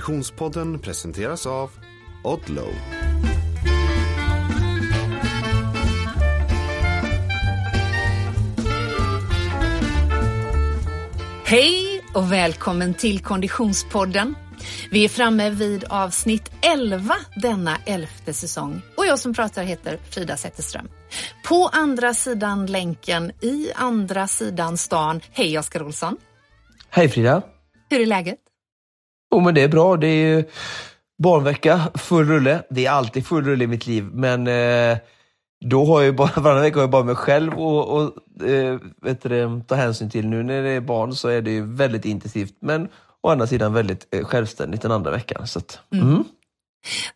Konditionspodden presenteras av Odlow. Hej och välkommen till Konditionspodden. Vi är framme vid avsnitt 11 denna elfte säsong och jag som pratar heter Frida Zetterström. På andra sidan länken, i andra sidan stan, hej Oskar Olsson. Hej Frida! Hur är läget? Jo men det är bra. Det är barnvecka, full rulle. Det är alltid full rulle i mitt liv, men eh, då har jag bara, varannan vecka har jag bara mig själv och, och eh, vet du, ta hänsyn till. Nu när det är barn så är det ju väldigt intensivt, men å andra sidan väldigt eh, självständigt den andra veckan. Så att, mm. Mm.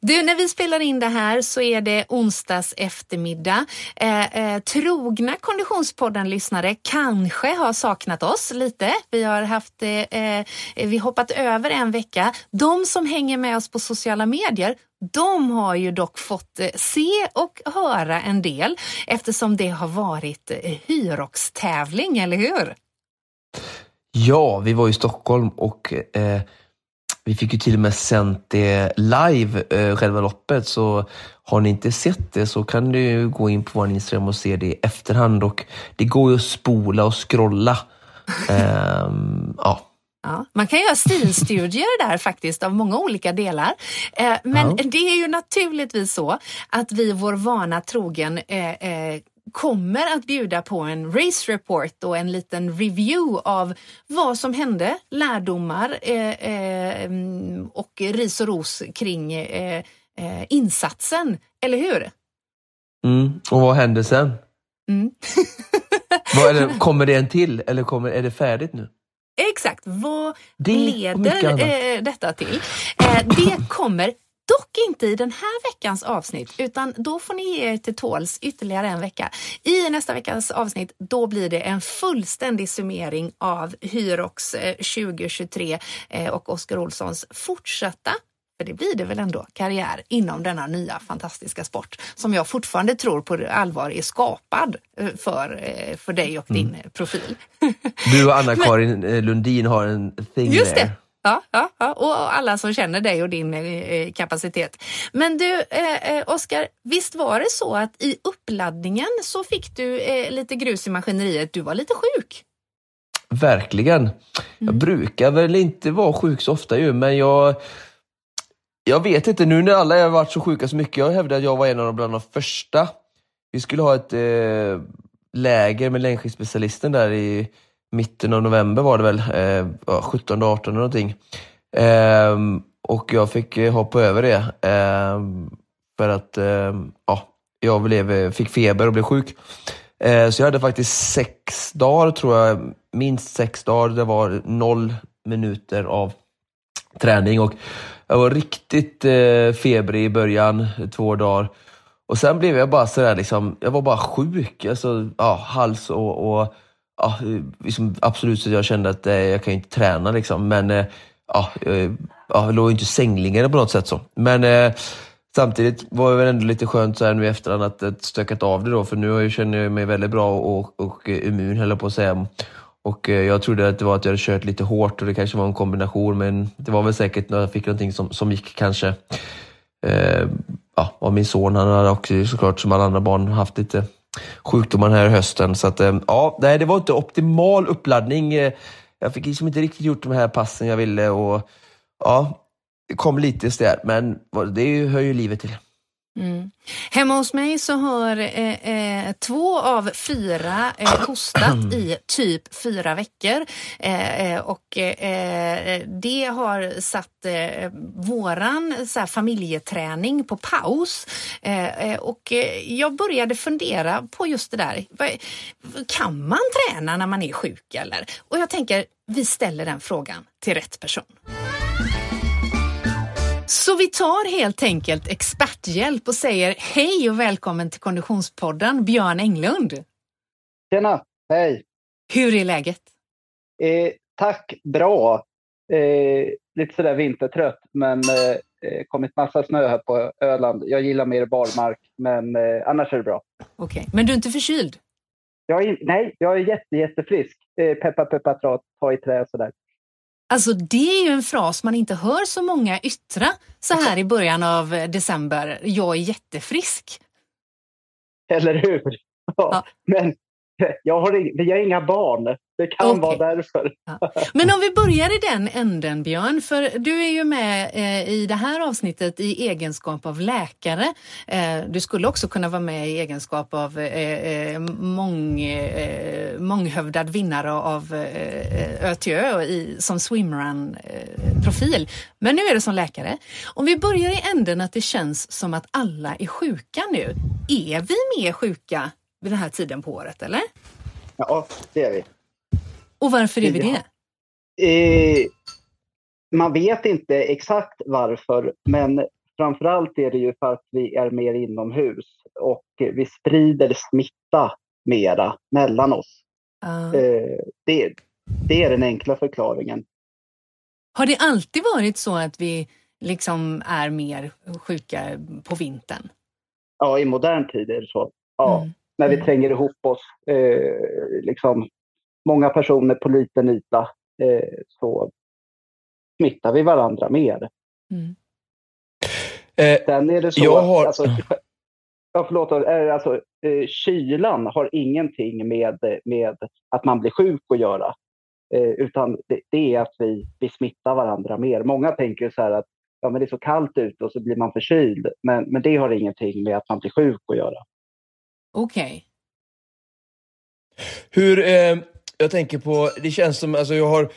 Du, när vi spelar in det här så är det onsdags eftermiddag. Eh, eh, trogna Konditionspodden-lyssnare kanske har saknat oss lite. Vi har haft eh, eh, vi hoppat över en vecka. De som hänger med oss på sociala medier, de har ju dock fått eh, se och höra en del eftersom det har varit Hyroxtävling, Hyrox-tävling, eller hur? Ja, vi var i Stockholm och eh, vi fick ju till och med sänt det live, eh, själva loppet, så har ni inte sett det så kan du gå in på vår Instagram och se det i efterhand. Och det går ju att spola och scrolla. um, ja. Ja, man kan göra stilstudier där faktiskt av många olika delar. Eh, men ja. det är ju naturligtvis så att vi vår vana trogen eh, eh, kommer att bjuda på en race report och en liten review av vad som hände, lärdomar eh, eh, och ris och ros kring eh, eh insatsen, eller hur? Mm. Och vad händer sen? Mm. det, kommer det en till eller kommer, är det färdigt nu? Exakt, vad det leder eh, detta till? Eh, det kommer Dock inte i den här veckans avsnitt, utan då får ni ge er till tåls ytterligare en vecka. I nästa veckas avsnitt, då blir det en fullständig summering av Hyrox 2023 eh, och Oskar Olssons fortsatta för det blir det väl ändå, karriär inom denna nya fantastiska sport som jag fortfarande tror på allvar är skapad eh, för, eh, för dig och din mm. profil. Du och Anna-Karin Lundin har en thing Just det. Ja, ja, ja, och alla som känner dig och din eh, kapacitet. Men du, eh, eh, Oskar, visst var det så att i uppladdningen så fick du eh, lite grus i maskineriet. Du var lite sjuk. Verkligen. Mm. Jag brukar väl inte vara sjuk så ofta ju, men jag jag vet inte, nu när alla har varit så sjuka så mycket, jag hävdar att jag var en av de bland de första. Vi skulle ha ett eh, läger med längdskidspecialisten där i mitten av november var det väl, eh, 17 18 någonting. Eh, och jag fick eh, hoppa över det eh, för att eh, ja, jag blev, eh, fick feber och blev sjuk. Eh, så jag hade faktiskt sex dagar, tror jag, minst sex dagar. Det var noll minuter av träning och jag var riktigt eh, febrig i början, två dagar. Och sen blev jag bara sådär, liksom, jag var bara sjuk. Alltså, ja, hals och, och ja, liksom absolut så jag kände att eh, jag kan inte träna liksom. Men eh, ja, eh, ja, jag låg inte sängliggande på något sätt så. Men eh, samtidigt var det väl ändå lite skönt så här nu i efterhand att, att stökat av det då, för nu känner jag mig väldigt bra och, och eh, immun höll jag på att säga. Och eh, jag trodde att det var att jag hade kört lite hårt och det kanske var en kombination, men det var väl säkert när jag fick någonting som, som gick kanske. Eh, ja, och min son han hade också såklart som alla andra barn haft lite sjukdomar den här hösten. Så att, eh, ja, nej, det var inte optimal uppladdning. Eh, jag fick liksom inte riktigt gjort de här passen jag ville och ja, det kom lite sådär, men det hör ju livet till. Mm. Hemma hos mig så har eh, eh, två av fyra eh, hostat i typ fyra veckor eh, eh och eh, eh det har satt eh, våran så här, familjeträning på paus. Eh, och jag började fundera på just det där. Kan man träna när man är sjuk eller? Och jag tänker, vi ställer den frågan till rätt person. Så vi tar helt enkelt experthjälp och säger hej och välkommen till Konditionspodden, Björn Englund. Tjena, hej. Hur är läget? Eh, tack, bra. Eh, lite sådär vintertrött, men eh, eh, kommit massa snö här på Öland. Jag gillar mer barmark, men eh, annars är det bra. Okej, okay. men du är inte förkyld? Jag är, nej, jag är jätte, jättefrisk. Eh, peppa, peppa, ta, ta i trä sådär. Alltså det är ju en fras man inte hör så många yttra så här i början av december. Jag är jättefrisk. Eller hur? Ja. ja. Men jag har, vi har inga barn. Det kan okay. vara därför. Ja. Men om vi börjar i den änden Björn, för du är ju med eh, i det här avsnittet i egenskap av läkare. Eh, du skulle också kunna vara med i egenskap av eh, eh mång, eh, månghövdad vinnare av eh, Ö till Ö i, som swimrun-profil. Men nu är det som läkare. Om vi börjar i änden att det känns som att alla är sjuka nu. Är vi mer sjuka vid den här tiden på året, eller? Ja, det är vi. Och varför är vi det? Eh, man vet inte exakt varför, men framförallt är det ju för att vi är mer inomhus och vi sprider smitta mera mellan oss. Uh. Eh, det, det är den enkla förklaringen. Har det alltid varit så att vi liksom är mer sjuka på vintern? Ja, i modern tid är det så. Ja. Mm när vi mm. tränger ihop oss, eh, liksom många personer på liten yta, eh, så smittar vi varandra mer. Mm. Eh, Sen är det så jag har... alltså, ja, förlåt, eh, alltså, eh, kylan har ingenting med, med att man blir sjuk att göra. Eh, utan det, det, är att vi, vi smittar varandra mer. Många tänker så här att ja, men det är så kallt ute och så blir man förkyld. Men, men det har ingenting med att man blir sjuk att göra. Okej. Okay. Hur, eh, jag tänker på, det känns som, alltså jag har,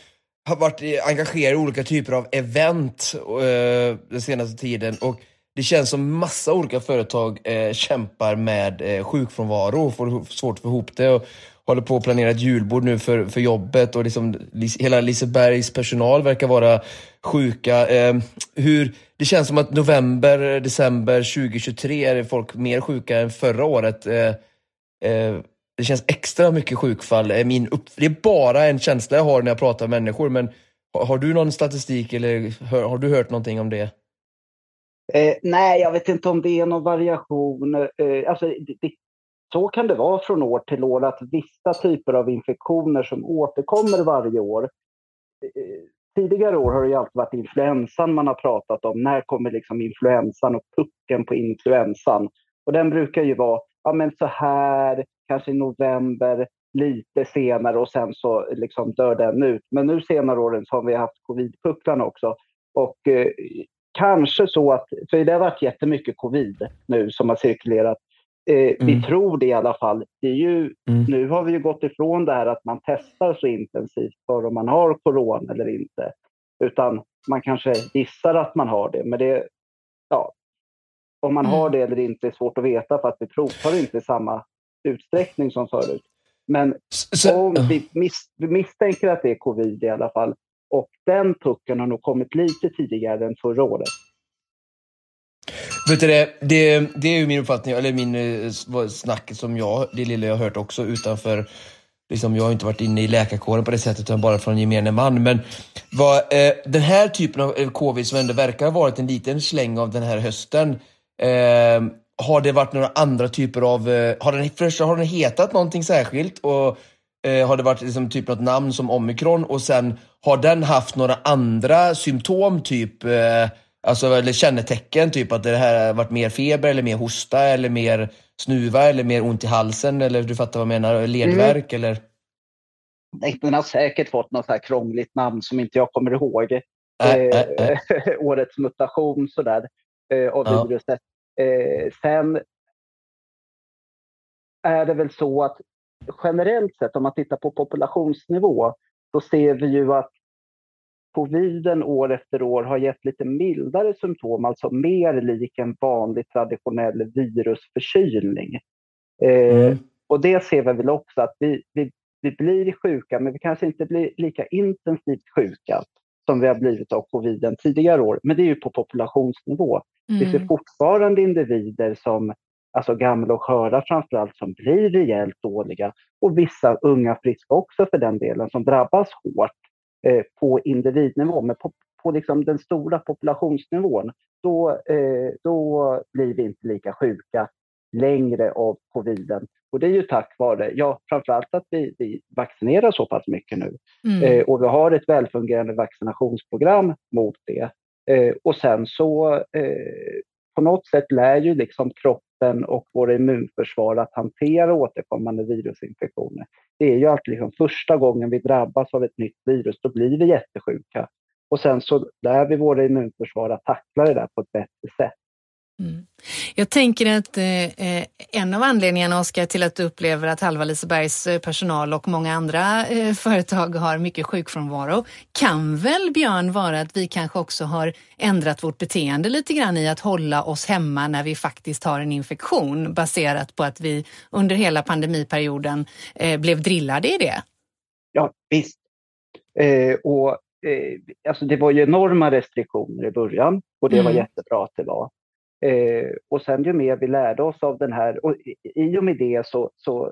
har varit eh, engagerad i olika typer av event eh, den senaste tiden och det känns som massa olika företag eh, kämpar med eh, sjukfrånvaro och får svårt att få ihop det. Och håller på att planera ett julbord nu för, för jobbet och liksom, hela Lisebergs personal verkar vara sjuka. Eh, hur, det känns som att november, december 2023 är folk mer sjuka än förra året. Eh, eh, det känns extra mycket sjukfall. Är min upp, det är bara en känsla jag har när jag pratar med människor. Men har, har du någon statistik eller hör, har du hört någonting om det? Eh, nej, jag vet inte om det är någon variation. Eh, alltså, det, det, så kan det vara från år till år att vissa typer av infektioner som återkommer varje år. Eh, tidigare år har det ju alltid varit influensan man har pratat om. När kommer liksom influensan och pucken på influensan? Och den brukar ju vara ja, men så här, kanske i november, lite senare och sen så liksom dör den ut. Men nu senare åren så har vi haft covidpucklarna också. Och eh, kanske så att, för det har varit jättemycket covid nu som har cirkulerat. Eh, mm. Vi tror det i alla fall. Det är ju, mm. Nu har vi ju gått ifrån det här att man testar så intensivt för om man har corona eller inte. Utan man kanske gissar att man har det. Men det, ja, om man mm. har det eller inte är svårt att veta för att vi provtar inte i samma utsträckning som förut. Men så, om vi, mis, vi misstänker att det är covid i alla fall och den pucken har nog kommit lite tidigare än förra året. Vet du det, det, det är ju min uppfattning, eller min eh, snack som jag, det lilla jag har hört också utanför Liksom, jag har inte varit inne i läkarkåren på det sättet, utan bara från gemene man. Men vad, eh, den här typen av eh, covid som ändå verkar ha varit en liten släng av den här hösten, eh, har det varit några andra typer av... Eh, har, den, först, har den hetat någonting särskilt? Och eh, Har det varit liksom typ något namn som omikron? Och sen har den haft några andra symptom, typ eh, Alltså, eller kännetecken, typ att det här har varit mer feber eller mer hosta eller mer snuva eller mer ont i halsen eller du fattar vad jag menar, ledvärk mm. eller? Den har säkert fått något här krångligt namn som inte jag kommer ihåg. Äh, äh, äh. årets mutation sådär, eh, av ja. viruset. Eh, sen är det väl så att generellt sett om man tittar på populationsnivå så ser vi ju att coviden år efter år har gett lite mildare symptom, alltså mer lik en vanlig traditionell virusförkylning. Eh, mm. och det ser vi väl också att vi, vi, vi blir sjuka, men vi kanske inte blir lika intensivt sjuka som vi har blivit av coviden tidigare år. Men det är ju på populationsnivå. Mm. Vi ser fortfarande individer som, alltså gamla och sköra framförallt, som blir rejält dåliga. Och vissa unga friska också för den delen, som drabbas hårt eh, på individnivå. Men på, på liksom den stora populationsnivån, då, eh, då blir vi inte lika sjuka längre av coviden. Och det är ju tack vare, ja framförallt att vi, vi vaccinerar så pass mycket nu. Mm. Eh, och vi har ett välfungerande vaccinationsprogram mot det. Eh, och sen så eh, på något sätt lär ju liksom kroppen och våra immunförsvar att hantera återkommande virusinfektioner. Det är ju alltid liksom första gången vi drabbas av ett nytt virus, då blir vi jättesjuka. Och sen så lär vi våra immunförsvar att tackla det där på ett bättre sätt. Mm. Jag tänker att eh, en av anledningarna, Oskar, till att du upplever att halva Lisebergs eh, personal och många andra eh, företag har mycket sjukfrånvaro kan väl, Björn, vara att vi kanske också har ändrat vårt beteende lite grann i att hålla oss hemma när vi faktiskt har en infektion baserat på att vi under hela pandemiperioden eh, blev drillade i det? Ja, visst. Eh, och, eh, alltså det var ju enorma restriktioner i början och det mm. var jättebra att det var. Eh, och sen ju mer vi lärde oss av den här, och i och med det så, så eh,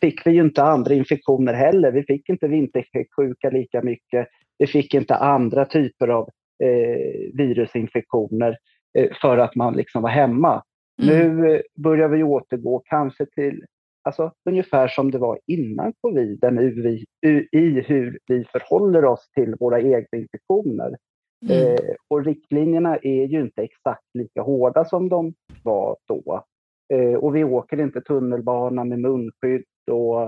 fick vi ju inte andra infektioner heller. Vi fick inte vinterkräksjuka lika mycket. Vi fick inte andra typer av eh, virusinfektioner eh, för att man liksom var hemma. Mm. Nu eh, börjar vi återgå kanske till alltså, ungefär som det var innan coviden i hur vi förhåller oss till våra egna infektioner. Mm. Eh, och riktlinjerna är ju inte exakt lika hårda som de var då. Eh, och vi åker inte tunnelbana med munskydd och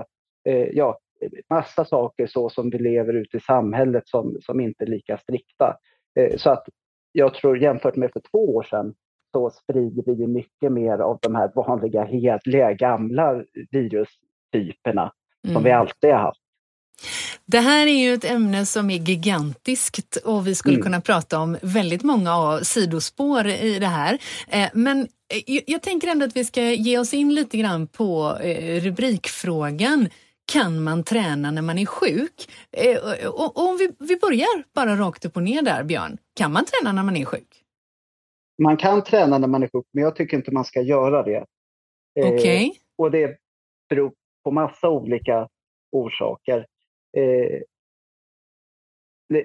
eh, ja, massa saker så som vi lever ute i samhället som, som inte är lika strikta. Eh, så att jag tror jämfört med för två år sedan så sprider vi mycket mer av de här vanliga, hedliga, gamla virustyperna mm. som vi alltid har haft. Det här är ju ett ämne som är gigantiskt och vi skulle mm. kunna prata om väldigt många av sidospår i det här. Eh, men eh, jag tänker ändå att vi ska ge oss in lite grann på eh, rubrikfrågan. Kan man träna när man är sjuk? Och om vi börjar bara rakt upp och ner där, Björn. Kan man träna när man är sjuk? Man kan träna när man är sjuk, men jag tycker inte man ska göra det. Okej. Okay. Och det beror på massa olika orsaker. Eh,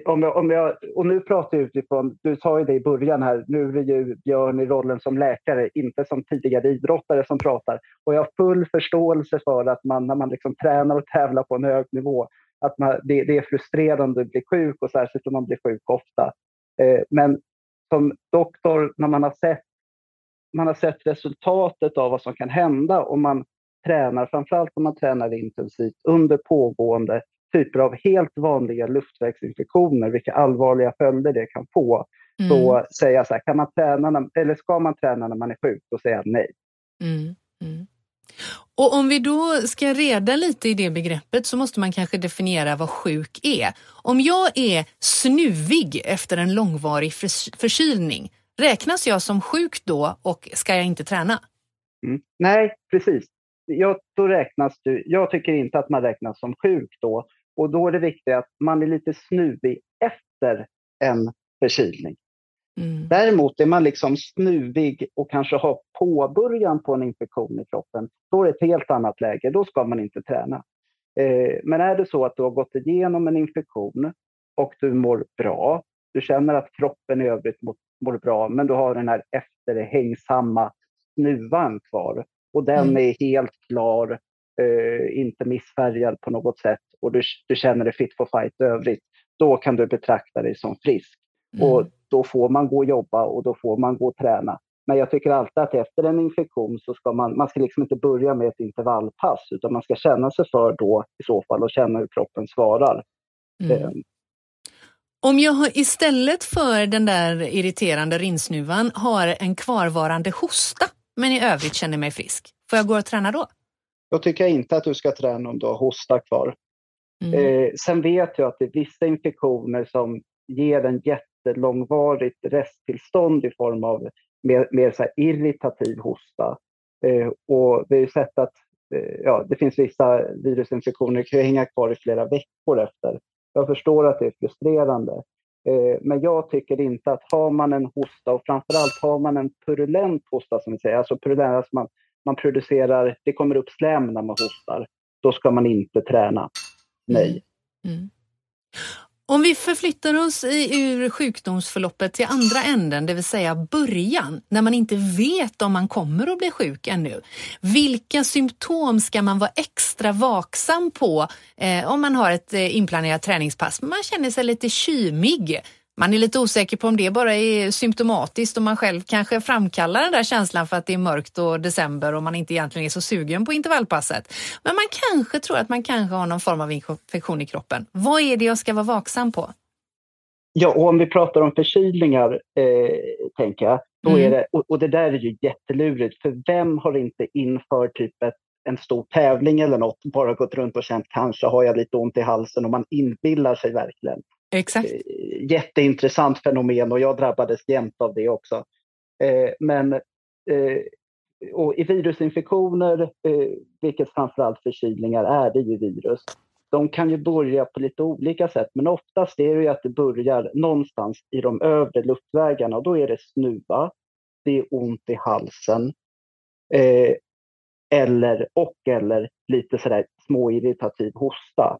om jag, om jag, och nu pratar jag utifrån, du sa ju det i början här, nu är det ju Björn i rollen som läkare, inte som tidigare idrottare som pratar. Och jag har full förståelse för att man när man liksom tränar och tävlar på en hög nivå, att man, det, det är frustrerande att bli sjuk och särskilt om man blir sjuk ofta. Eh, men som doktor, när man har sett man har sett resultatet av vad som kan hända om man tränar, framförallt om man tränar intensivt under pågående typer av helt vanliga luftvägsinfektioner, vilka allvarliga följder det kan få, mm. så säger jag så här, kan man träna när, eller ska man träna när man är sjuk? Säger jag nej. Mm. Mm. Och om vi då ska reda lite i det begreppet så måste man kanske definiera vad sjuk är. Om jag är snuvig efter en långvarig förkylning, räknas jag som sjuk då och ska jag inte träna? Mm. Nej, precis. Ja, då räknas du, jag tycker inte att man räknas som sjuk då. Och då är det viktigt att man är lite snuvig efter en förkylning. Mm. Däremot är man liksom snuvig och kanske har påbörjan på en infektion i kroppen, då är det ett helt annat läge. Då ska man inte träna. Eh, men är det så att du har gått igenom en infektion och du mår bra, du känner att kroppen i övrigt mår, mår bra, men du har den här efterhängsamma snuvan kvar och den mm. är helt klar eh, inte missfärgad på något sätt och du, du känner dig fit for fight övrigt, då kan du betrakta dig som frisk. Mm. Och då får man gå och jobba och då får man gå och träna. Men jag tycker alltid att efter en infektion så ska man, man ska liksom inte börja med ett intervallpass utan man ska känna sig för då i så fall och känna hur kroppen svarar. Mm. Eh. Om jag istället för den där irriterande rinsnuvan har en kvarvarande hosta men i övrigt känner mig frisk, får jag gå och träna då? Då tycker jag inte att du ska träna om du har hosta kvar. Mm. Eh, sen vet jag att det är vissa infektioner som ger en jättelångvarigt resttillstånd i form av mer, mer så irritativ hosta. Eh, och vi har sett att eh, ja, det finns vissa virusinfektioner som kan hänga kvar i flera veckor efter. Jag förstår att det är frustrerande. Eh, men jag tycker inte att har man en hosta och framförallt har man en purulent hosta som vi säger, alltså purulent, alltså man, man producerar, det kommer upp slem när man hostar, då ska man inte träna. Nej. Mm. Mm. Om vi förflyttar oss i, ur sjukdomsförloppet till andra änden, det vill säga början, när man inte vet om man kommer att bli sjuk ännu. Vilka symptom ska man vara extra vaksam på eh, om man har ett eh, inplanerat träningspass? Man känner sig lite kymig. Man är lite osäker på om det bara är symptomatiskt och man själv kanske framkallar den där känslan för att det är mörkt och december och man inte egentligen är så sugen på intervallpasset. Men man kanske tror att man kanske har någon form av infektion i kroppen. Vad är det jag ska vara vaksam på? Ja, och om vi pratar om förkylningar, eh, tänker jag, då mm. är det, och, och, det där är ju jättelurigt, för vem har inte inför typ ett, en stor tävling eller något bara gått runt och känt kanske har jag lite ont i halsen och man inbillar sig verkligen. Exakt. Eh, jätteintressant fenomen och jag drabbades jämt av det också. Eh, men eh, och i virusinfektioner, eh, vilket framförallt förkylningar är, det är ju virus. De kan ju börja på lite olika sätt, men oftast är det ju att det börjar någonstans i de övre luftvägarna och då är det snuva, det är ont i halsen eh, eller, och eller lite sådär småirritativ hosta.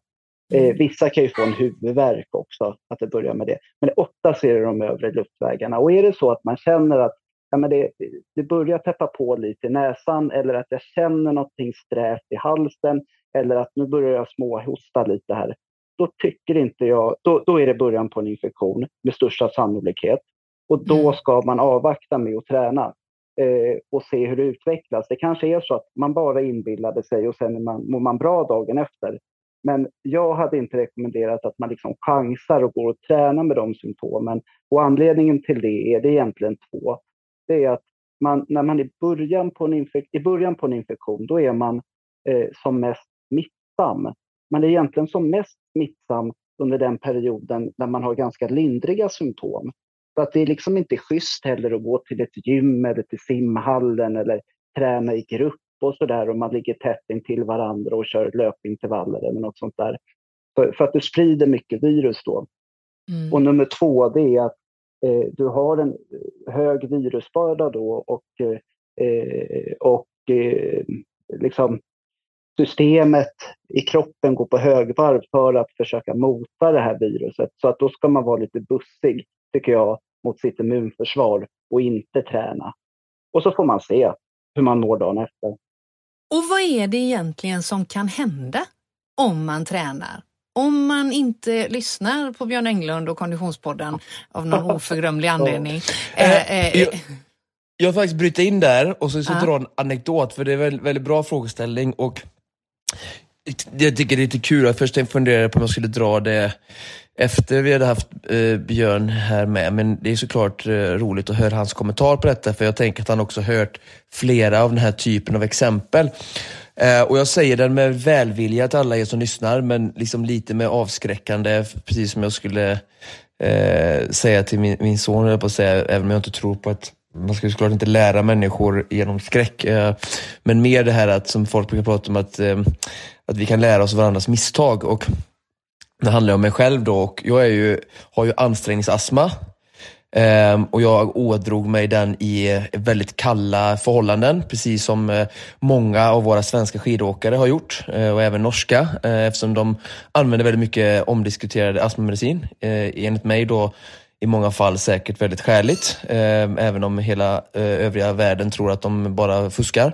Eh, mm. vissa kan ju få en huvudvärk också, att det börjar med det. Men ofta ser det de övre luftvägarna. Och är det så att man känner att ja, men det, det börjar täppa på lite i näsan eller att jag känner någonting strävt i halsen eller att nu börjar jag småhosta lite här. Då tycker inte jag, då, då är det början på en infektion med största sannolikhet. Och då mm. ska man avvakta med att träna eh, och se hur det utvecklas. Det kanske är så att man bara inbillade sig och sen man, mår man bra dagen efter. Men jag hade inte rekommenderat att man liksom chansar och går och tränar med de symptomen. Och anledningen till det är det egentligen två. Det är att man, när man är början på en i början på en infektion, då är man eh, som mest smittsam. Man är egentligen som mest smittsam under den perioden när man har ganska lindriga symptom. Så att det är liksom inte schysst heller att gå till ett gym eller till simhallen eller träna i grupp och så där och man ligger tätt intill varandra och kör löpintervaller eller något sånt där. För, för att du sprider mycket virus då. Mm. Och nummer två, det är att eh, du har en hög virusbörda då och, eh, och eh, liksom systemet i kroppen går på högvarv för att försöka mota det här viruset. Så att då ska man vara lite bussig, tycker jag, mot sitt immunförsvar och inte träna. Och så får man se hur man mår dagen efter. Och vad är det egentligen som kan hända om man tränar? Om man inte lyssnar på Björn Englund och Konditionspodden av någon oförglömlig anledning. Eh, eh, jag, jag faktiskt bryta in där och så jag dra en anekdot, för det är en väldigt, väldigt bra frågeställning. Och jag tycker det är lite kul, först funderade jag på om jag skulle dra det efter vi hade haft eh, Björn här med. Men det är såklart eh, roligt att höra hans kommentar på detta, för jag tänker att han också hört flera av den här typen av exempel. Eh, och jag säger den med välvilja till alla er som lyssnar, men liksom lite med avskräckande, precis som jag skulle eh, säga till min, min son, på att säga, även om jag inte tror på att man ska såklart inte lära människor genom skräck, eh, men mer det här att, som folk brukar prata om, att, eh, att vi kan lära oss varandras misstag. Och det handlar om mig själv då och jag är ju, har ju ansträngningsastma. Ehm, och jag ådrog mig den i väldigt kalla förhållanden, precis som eh, många av våra svenska skidåkare har gjort, eh, och även norska, eh, eftersom de använder väldigt mycket omdiskuterad astmamedicin. Enligt mig då i många fall säkert väldigt skäligt, ehm, även om hela övriga världen tror att de bara fuskar.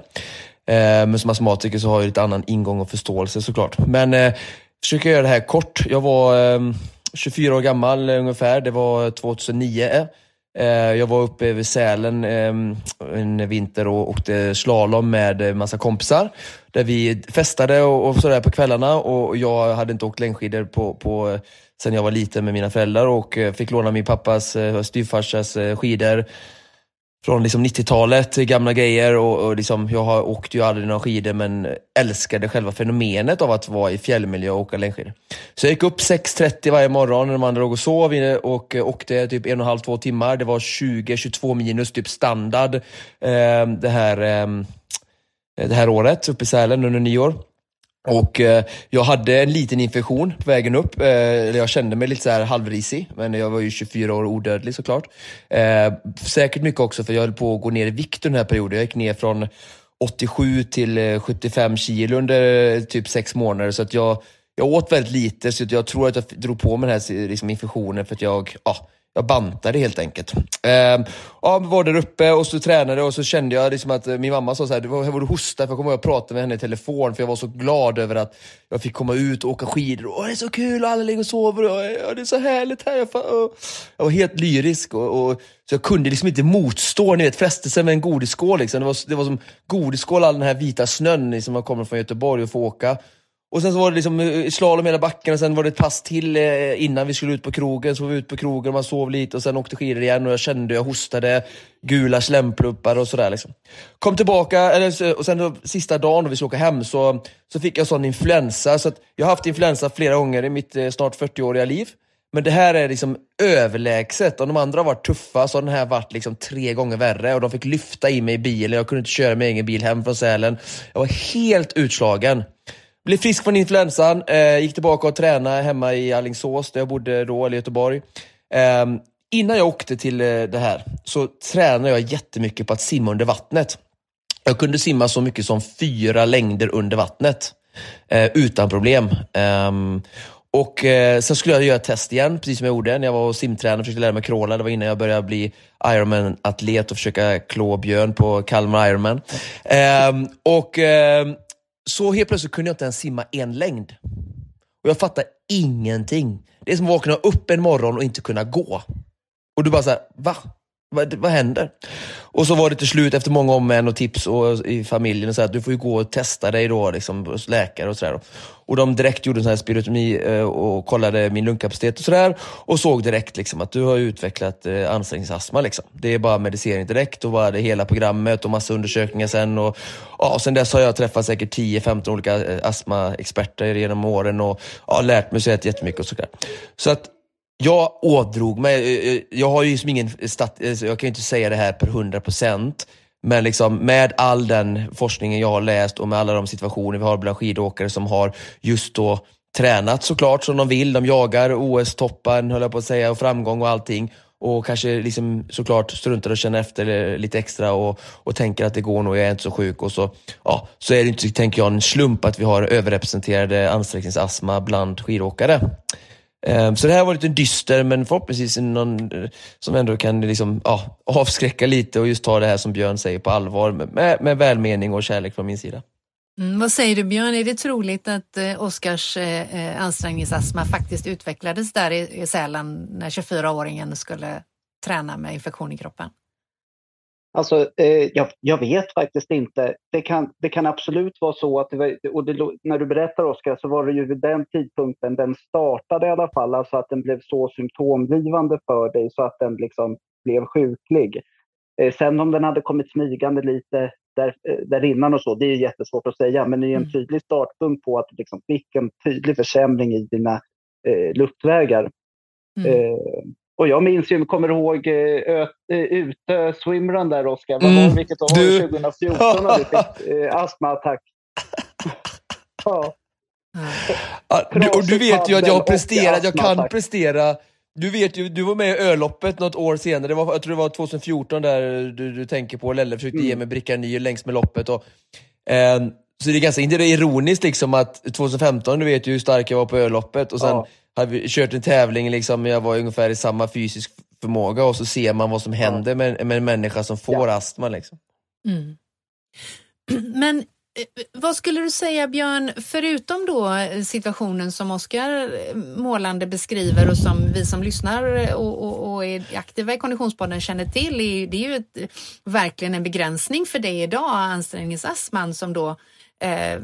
Eh, men som astmatiker så har jag lite annan ingång och förståelse såklart. Men eh, försöker göra det här kort. Jag var eh, 24 år gammal ungefär. Det var 2009. Eh, jag var uppe vid Sälen ehm, en vinter och åkte slalom med massa kompisar. Där vi festade och, och sådär på kvällarna och jag hade inte åkt längdskidor på, på, sen jag var liten med mina föräldrar och eh, fick låna min pappas styvfarsas skidor från liksom 90-talet, gamla grejer och, och liksom, jag har åkt ju aldrig några skidor men älskade själva fenomenet av att vara i fjällmiljö och åka längdskidor. Så jag gick upp 6.30 varje morgon när de andra låg och sov och eh, åkte typ en och en halv, två timmar. Det var 20-22 minus, typ standard eh, det, här, eh, det här året uppe i Sälen under nyår. Och eh, jag hade en liten infektion på vägen upp. Eh, jag kände mig lite så här halvrisig, men jag var ju 24 år och odödlig såklart. Eh, säkert mycket också för jag höll på att gå ner i vikt under den här perioden. Jag gick ner från 87 till eh, 75 kilo under eh, typ sex månader. Så att jag, jag åt väldigt lite så jag tror att jag drog på mig den här liksom, infektionen för att jag, ja, jag bantade helt enkelt. Eh, ja, var där uppe och så tränade och så kände jag liksom att eh, min mamma sa så här, var, var du hosta? För jag kommer ihåg att jag pratade med henne i telefon för jag var så glad över att jag fick komma ut och åka skidor. Och, det är så kul, och alla ligger och sover och, eh, och det är så härligt här. Jag, jag var helt lyrisk och, och, så jag kunde liksom inte motstå ni vet, frestelsen med en godisskål. Liksom. Det, var, det var som godisskål, all den här vita snön liksom, man kommer från Göteborg och får åka. Och sen så var det liksom eh, slalom hela backen och sen var det ett pass till eh, innan vi skulle ut på krogen. Så var vi ute på krogen och man sov lite och sen åkte skidor igen och jag kände, jag hostade, gula slämpluppar och sådär. Liksom. Kom tillbaka, eller, och sen då, sista dagen då vi skulle åka hem så, så fick jag sån influensa. Så jag har haft influensa flera gånger i mitt eh, snart 40-åriga liv. Men det här är liksom överlägset. Om de andra har varit tuffa så har den här varit liksom tre gånger värre. Och de fick lyfta i mig i bilen, jag kunde inte köra min egen bil hem från Sälen. Jag var helt utslagen. Blev frisk från influensan, eh, gick tillbaka och tränade hemma i Allingsås där jag bodde då, eller Göteborg. Eh, innan jag åkte till eh, det här så tränade jag jättemycket på att simma under vattnet. Jag kunde simma så mycket som fyra längder under vattnet eh, utan problem. Ehm, och eh, Sen skulle jag göra ett test igen, precis som jag gjorde när jag var simtränare och försökte lära mig crawla. Det var innan jag började bli Ironman-atlet och försöka klå Björn på Kalmar Ironman. Eh, och eh, så helt plötsligt kunde jag inte ens simma en längd. Och jag fattar ingenting. Det är som att vakna upp en morgon och inte kunna gå. Och du bara såhär, va? Vad, vad händer? Och så var det till slut efter många om och tips och, i familjen så att du får ju gå och testa dig då liksom, hos läkare och sådär. Och de direkt gjorde en sån här spirotomi eh, och kollade min lungkapacitet och sådär och såg direkt liksom, att du har utvecklat eh, ansträngningsastma. Liksom. Det är bara medicinering direkt och bara det hela programmet och massa undersökningar sen. Och, ja, sen dess har jag träffat säkert 10-15 olika eh, astmaexperter genom åren och ja, lärt mig så jättemycket och sådär. Så att jag ådrog mig, eh, eh, jag har ju liksom ingen stat, eh, jag kan ju inte säga det här per 100% men liksom med all den forskningen jag har läst och med alla de situationer vi har bland skidåkare som har just då tränat såklart som de vill. De jagar OS-toppen, höll jag på att säga, och framgång och allting. Och kanske liksom såklart struntar och känner efter lite extra och, och tänker att det går nog, jag är inte så sjuk. Och så, ja, så är det inte, tänker jag, en slump att vi har överrepresenterade ansträngningsastma bland skidåkare. Ehm, så det här var lite dyster, men förhoppningsvis någon eh, som ändå kan liksom, ja, avskräcka lite och just ta det här som Björn säger på allvar med, med välmening och kärlek från min sida. Mm, vad säger du Björn, är det troligt att eh, Oskars eh, eh ansträngningsastma faktiskt utvecklades där i, i Sälen när 24-åringen skulle träna med infektion i kroppen? Alltså, eh, jag, jag, vet faktiskt inte. Det kan, det kan absolut vara så att, det var, och det, när du berättar Oskar, så var det ju vid den tidpunkten den startade i alla fall, alltså att den blev så symptomgivande för dig så att den liksom blev sjuklig. Eh, sen om den hade kommit smygande lite där, eh, där innan och så, det är jättesvårt att säga, men det är en mm. tydlig startpunkt på att du liksom fick en tydlig försämring i dina eh, luftvägar. Mm. Eh, och jag minns ju, kommer ihåg uh, ute swimrun där Oskar. Vad mm. var vilket år du... 2014 när du fick uh, astmaattack. ja. du, och du vet ju att jag har presterat, jag kan prestera. Du vet ju, du var med i Öloppet något år senare, det var, jag tror det var 2014 där du, du tänker på, Lelle försökte mm. ge mig brickan ny längs med loppet. Och, eh, så det är ganska ironiskt liksom att 2015, du vet ju hur stark jag var på Öloppet och sen ja hade vi kört en tävling, liksom, jag var ungefär i samma fysisk förmåga och så ser man vad som händer med, med en människa som får ja. astma. Liksom. Mm. Men eh, vad skulle du säga Björn, förutom då situationen som Oskar eh, målande beskriver och som vi som lyssnar och, och, och, är aktiva i Konditionspodden känner till, det är ju ett, verkligen en begränsning för dig idag, ansträngningsastman som då eh,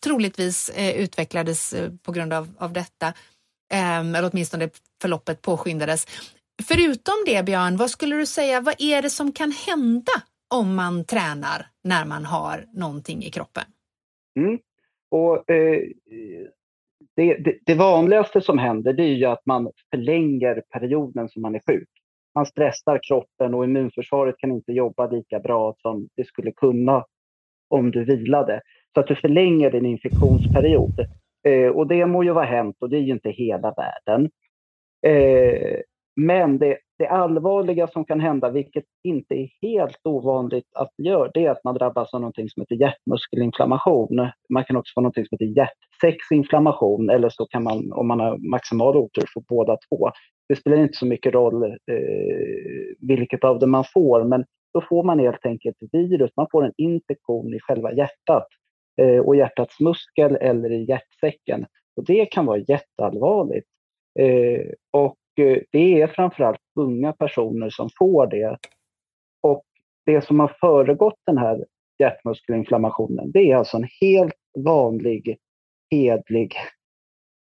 troligtvis eh, utvecklades eh, på grund av, av detta. Ehm, eller åtminstone förloppet påskyndades. Förutom det Björn, vad skulle du säga, vad är det som kan hända om man tränar när man har någonting i kroppen? Mm. Och, eh, det, det, det, vanligaste som händer det är ju att man förlänger perioden som man är sjuk. Man stressar kroppen och immunförsvaret kan inte jobba lika bra som det skulle kunna om du vilade. Så att du förlänger din infektionsperiod. Eh, och det må ju vara hänt och det är ju inte hela världen. Eh, men det, det allvarliga som kan hända, vilket inte är helt ovanligt att det gör, det är att man drabbas av något som heter hjärtmuskelinflammation. Man kan också få något som heter hjärtsäcksinflammation eller så kan man, om man har maximal otur, få båda två. Det spelar inte så mycket roll eh, vilket av dem man får, men då får man helt enkelt virus. Man får en infektion i själva hjärtat eh, och hjärtats muskel eller i hjärtsäcken. Och det kan vara jätteallvarligt. Eh, och eh, det är framförallt unga personer som får det. Och det som har föregått den här hjärtmuskelinflammationen, det är alltså en helt vanlig, hedlig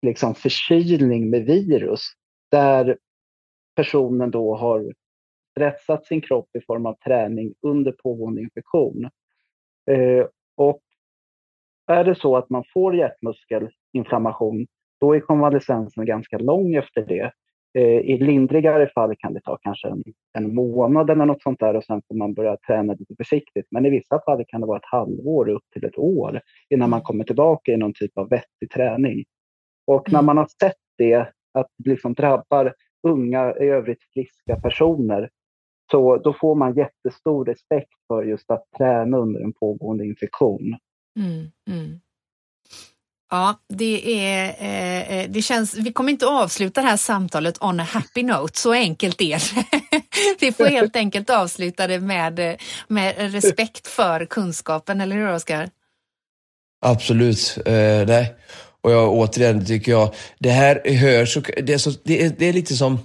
liksom förkylning med virus där personen då har stressat sin kropp i form av träning under pågående infektion. Eh, och är det så att man får hjärtmuskelinflammation, då är konvalescensen ganska lång efter det. Eh, I lindrigare fall kan det ta kanske en, en, månad eller något sånt där och sen får man börja träna lite försiktigt. Men i vissa fall kan det vara ett halvår upp till ett år innan man kommer tillbaka i någon typ av vettig träning. Och när mm. man har sett det, att det liksom drabbar unga, i övrigt friska personer, så då får man jättestor respekt för just att träna under en pågående infektion. Mm, mm. Ja, det, är, eh, eh, det känns, vi kommer inte avsluta det här samtalet on a happy note, så enkelt är det. vi får helt enkelt avsluta det med, med respekt för kunskapen, eller hur Oskar? Absolut, eh, nej. Och jag, återigen tycker jag, det här hörs, det är, så, det är, det är lite som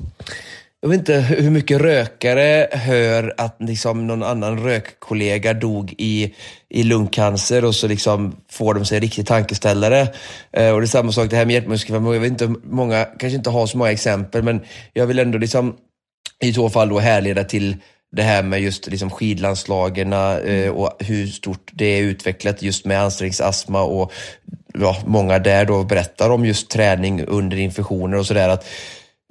jag vet inte hur mycket rökare hör att liksom någon annan rökkollega dog i, i lungcancer och så liksom får de sig en riktig tankeställare. Eh, och det är samma sak det här med hjärtmuskelförmåga. Jag vet inte, många kanske inte har så många exempel men jag vill ändå liksom i så fall då härleda till det här med just liksom skidlandslagen eh, och hur stort det är utvecklat just med ansträngningsastma och ja, många där då berättar om just träning under infektioner och sådär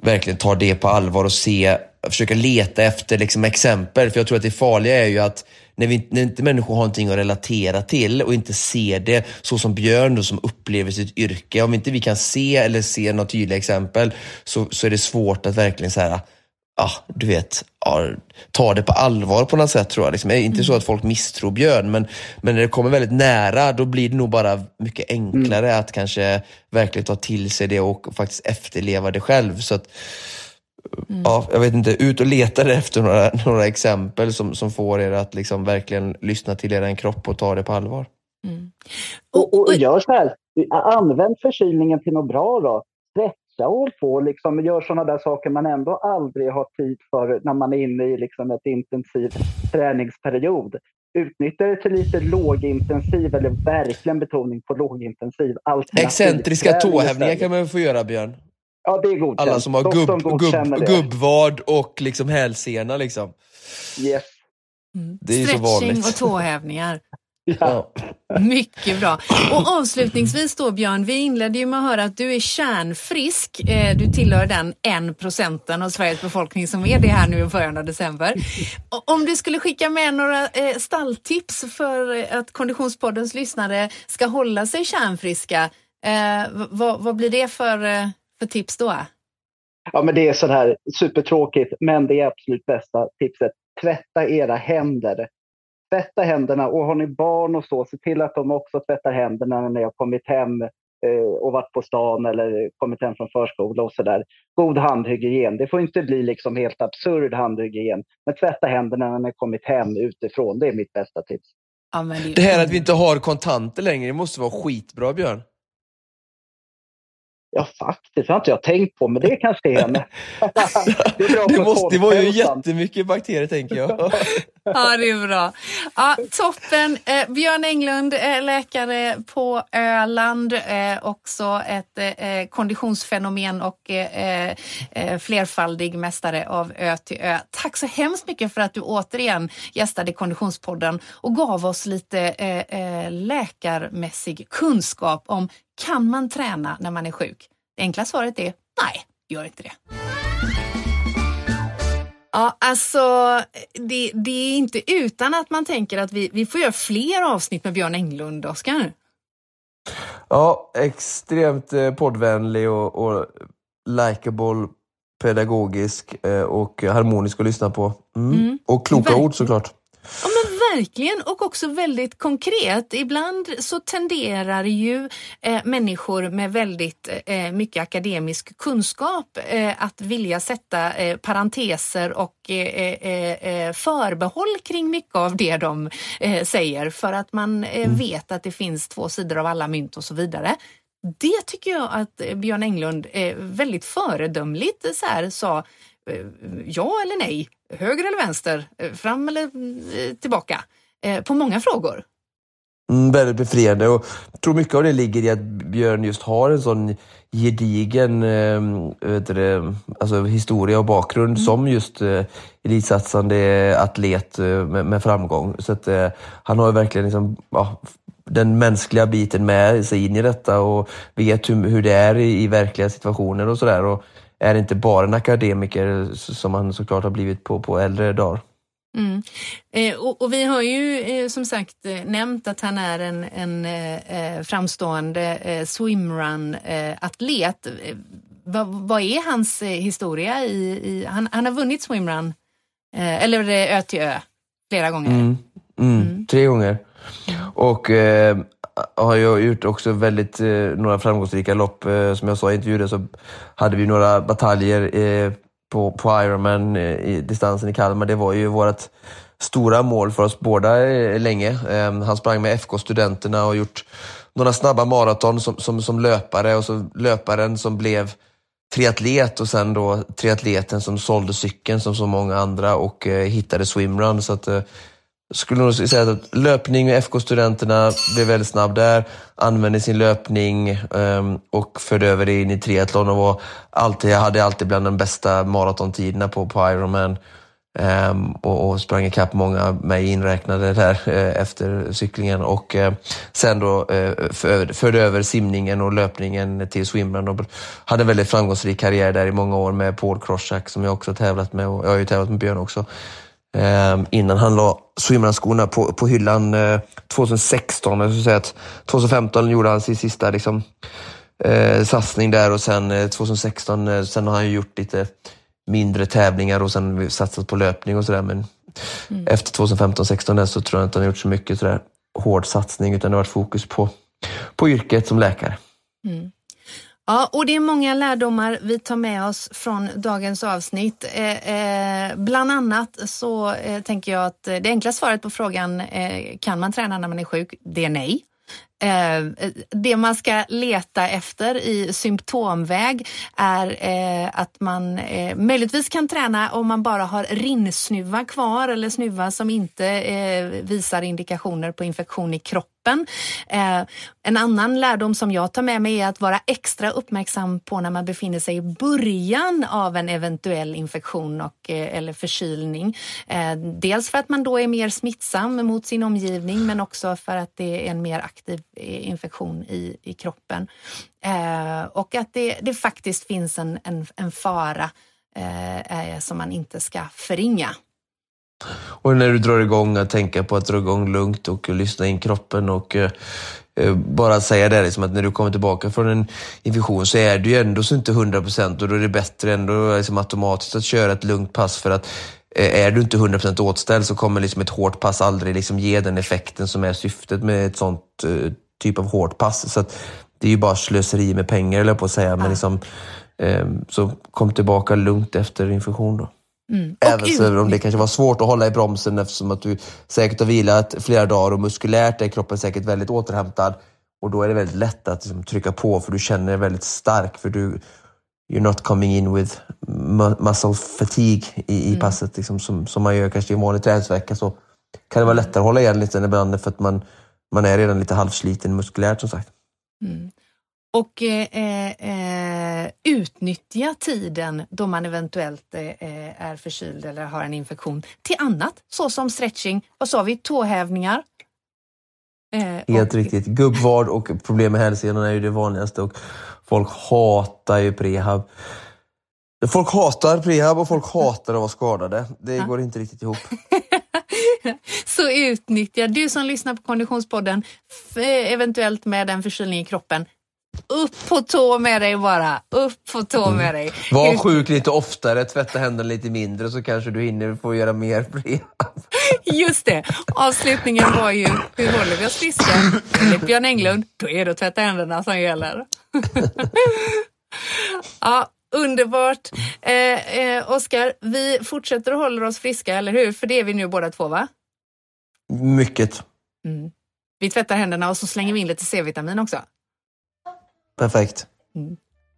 verkligen tar det på allvar och se, försöka leta efter liksom exempel. För jag tror att det farliga är ju att när, vi, när inte människor har någonting att relatera till och inte ser det så som Björn då, som upplever sitt yrke. Om inte vi kan se eller se några tydliga exempel så, så är det svårt att verkligen så här, ja, du vet, ja, ta det på allvar på något sätt tror jag. Liksom, är inte mm. så att folk misstror Björn, men, men när det kommer väldigt nära, då blir det nog bara mycket enklare mm. att kanske verkligen ta till sig det och faktiskt efterleva det själv. Så att, mm. ja, jag vet inte, ut och leta efter några, några exempel som, som får er att liksom verkligen lyssna till er kropp och ta det på allvar. Mm. Och, och, och gör så här, använd förkylningen till något bra då massa år på liksom, gör sådana där saker man ändå aldrig har tid för när man är inne i liksom, ett intensiv träningsperiod. Utnyttja det till lite lågintensiv, eller verkligen betoning på lågintensiv. Excentriska tåhävningar kan man få göra, Björn. Ja, det är godkänt. Alla som har gubb, gubb, gubbvad och liksom hälsena. Liksom. Yes. Mm. Det är Stretching så vanligt. och tåhävningar. Ja. Mycket bra. Och avslutningsvis då Björn, vi inledde ju med att höra att du är kärnfrisk. Eh, du tillhör den en procenten av Sveriges befolkning som är det här nu i början av december. Om du skulle skicka med några eh, stalltips för att Konditionspoddens lyssnare ska hålla sig kärnfriska, eh, vad, vad blir det för, för tips då? Ja, men det är så här supertråkigt, men det är absolut bästa tipset. Tvätta era händer tvätta händerna och har ni barn och så, se till att de också tvättar händerna när ni har kommit hem eh, och varit på stan eller kommit hem från förskola och så där. God handhygien. Det får inte bli liksom helt absurd handhygien. Men tvätta händerna när ni har kommit hem utifrån. Det är mitt bästa tips. Det... här att vi inte har kontanter längre, det måste vara skitbra Björn. Ja, faktiskt. Det har inte jag tänkt på, men det kanske är en... det, är det, måste, det var ju jättemycket bakterier, tänker jag. ja, det är bra. Ja, toppen. Eh, Björn Englund, eh, läkare på Öland, eh, också ett eh, eh konditionsfenomen och eh, eh, eh, flerfaldig mästare av Ö till Ö. Tack så hemskt mycket för att du återigen gästade Konditionspodden och gav oss lite eh, eh läkarmässig kunskap om kan man träna när man är sjuk? Det enkla svaret är nej, gör inte det. Ja, alltså det, det, är inte utan att man tänker att vi, vi får göra fler avsnitt med Björn Englund, Oskar. Ja, extremt eh, poddvänlig och, och likeable pedagogisk eh, och harmonisk att lyssna på. Mm. Mm. Och kloka Verkligen. ord såklart. Ja, verkligen och också väldigt konkret. Ibland så tenderar ju eh, människor med väldigt eh, mycket akademisk kunskap eh, att vilja sätta eh, parenteser och eh, förbehåll kring mycket av det de säger för att man mm. vet att det finns två sidor av alla mynt och så vidare. Det tycker jag att Björn Englund väldigt föredömligt så här, sa ja eller nej, höger eller vänster, fram eller tillbaka på många frågor. Mm, väldigt befriande och jag tror mycket av det ligger i att Björn just har en sån gedigen äh, det, alltså historia och bakgrund mm. som just äh, elitsatsande atlet med, med, framgång. Så att, äh, han har verkligen liksom, ja, den mänskliga biten med sig in i detta och vet hur, hur det är i, i verkliga situationer och sådär. Är inte bara en akademiker som han såklart har blivit på, på äldre dagar. Mm. Eh, och, och, vi har ju eh, som sagt eh, nämnt att han är en, en eh, eh framstående eh, swimrun-atlet. Va, vad är hans historia? I, i han, han, har vunnit swimrun, eller Ö till Ö, flera gånger. Mm. Mm. mm. Tre gånger. Och har jag gjort också väldigt eh, några framgångsrika lopp. Eh, som jag sa i intervjun så hade vi några bataljer eh, på, på Ironman eh, i distansen i Kalmar, det var ju vårt stora mål för oss båda eh, länge. Ehm, han sprang med FK-studenterna och gjort några snabba maraton som, som, som löpare och så löparen som blev triatlet och sen då triatleten som sålde cykeln som så många andra och eh, hittade swimrun. Så att, eh, skulle nog säga att löpning med FK-studenterna blev väldigt snabb där, använde sin löpning um, och förde över det in i triathlon och var alltid, jag hade alltid bland de bästa maratontiderna på, på Ironman. Um, och, och sprang ikapp många, mig inräknade där uh, efter cyklingen och uh, sen då uh, för, förde över simningen och löpningen till swimrun och hade en väldigt framgångsrik karriär där i många år med Paul Kroschak som jag också tävlat med och jag har ju tävlat med Björn också. Ehm, innan han la swimrun-skorna på, på hyllan 2016. Eh, jag skulle säga att 2015 gjorde han sin sista liksom, eh, satsning där och sen 2016 eh, sen har han gjort lite mindre tävlingar och sen satsat på löpning och sådär. Men mm. efter 2015-16 så tror jag inte han har gjort så mycket sådär hård satsning utan det har varit fokus på, på yrket som läkare. Mm. Ja, och det är många lärdomar vi tar med oss från dagens avsnitt. Eh, eh, bland annat så eh, tänker jag att det enkla svaret på frågan eh, kan man träna när man är sjuk? Det är nej. Eh, det man ska leta efter i symptomväg är eh, att man eh, möjligtvis kan träna om man bara har rinnsnuva kvar eller snuva som inte eh, visar indikationer på infektion i kroppen eh, en annan lärdom som jag tar med mig är att vara extra uppmärksam på när man befinner sig i början av en eventuell infektion och, eh, eller förkylning. Dels för att man då är mer smittsam mot sin omgivning men också för att det är en mer aktiv infektion i, i kroppen. Eh, och att det, det faktiskt finns en, en, en fara eh, eh, som man inte ska förringa. Och när du drar igång, att tänka på att dra igång lugnt och lyssna in kroppen och eh, eh, bara säga det liksom att när du kommer tillbaka från en infektion så är du ju ändå så inte 100% och då är det bättre ändå liksom automatiskt att köra ett lugnt pass för att eh, är du inte 100% åtställd så kommer liksom ett hårt pass aldrig liksom ge den effekten som är syftet med ett sånt eh, typ av hårt pass. Så det är ju bara slöseri med pengar, eller på att säga. Men liksom, um, så kom tillbaka lugnt efter infektion då. Mm. Även om det kanske var svårt att hålla i bromsen eftersom att du säkert har vilat flera dagar och muskulärt är kroppen säkert väldigt återhämtad. Och då är det väldigt lätt att liksom, trycka på för du känner dig väldigt stark för du you're not coming in with muscle fatigue i, i mm. passet liksom, som, som man gör kanske i en vanlig träningsvecka så kan det vara lättare att hålla igen lite ibland för att man, man är redan lite halvsliten muskulärt som sagt. Mm och eh, eh, utnyttja tiden då man eventuellt eh, är förkyld eller har en infektion till annat, såsom stretching, vad sa vi, tåhävningar. Eh, Helt och, riktigt. Gubbvard och problem med hälsenorna är ju det vanligaste och folk hatar ju prehab. Folk hatar prehab och folk hatar att vara skadade. Det ja. går inte riktigt ihop. Så utnyttja, du som lyssnar på Konditionspodden, eventuellt med en förkylning i kroppen, upp på tå med dig bara. Upp på tå med Mm. dig. Var sjuk lite oftare, tvätta händerna lite mindre så kanske du hinner få göra mer rehab. Just det. Avslutningen var ju, hur håller vi oss friska? Enligt Björn Englund, då är det att tvätta händerna som gäller. ja, underbart. Eh, eh, Oskar, vi fortsätter att hålla oss friska, eller hur? För det är vi nu båda två, va? Mycket. Mm. Vi tvättar händerna och så slänger vi in lite C-vitamin också. Perfekt.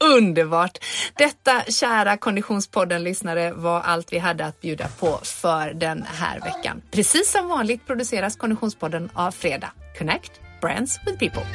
Underbart! Detta, kära Konditionspodden-lyssnare, var allt vi hade att bjuda på för den här veckan. Precis som vanligt produceras Konditionspodden av Fredag. Connect Brands with People.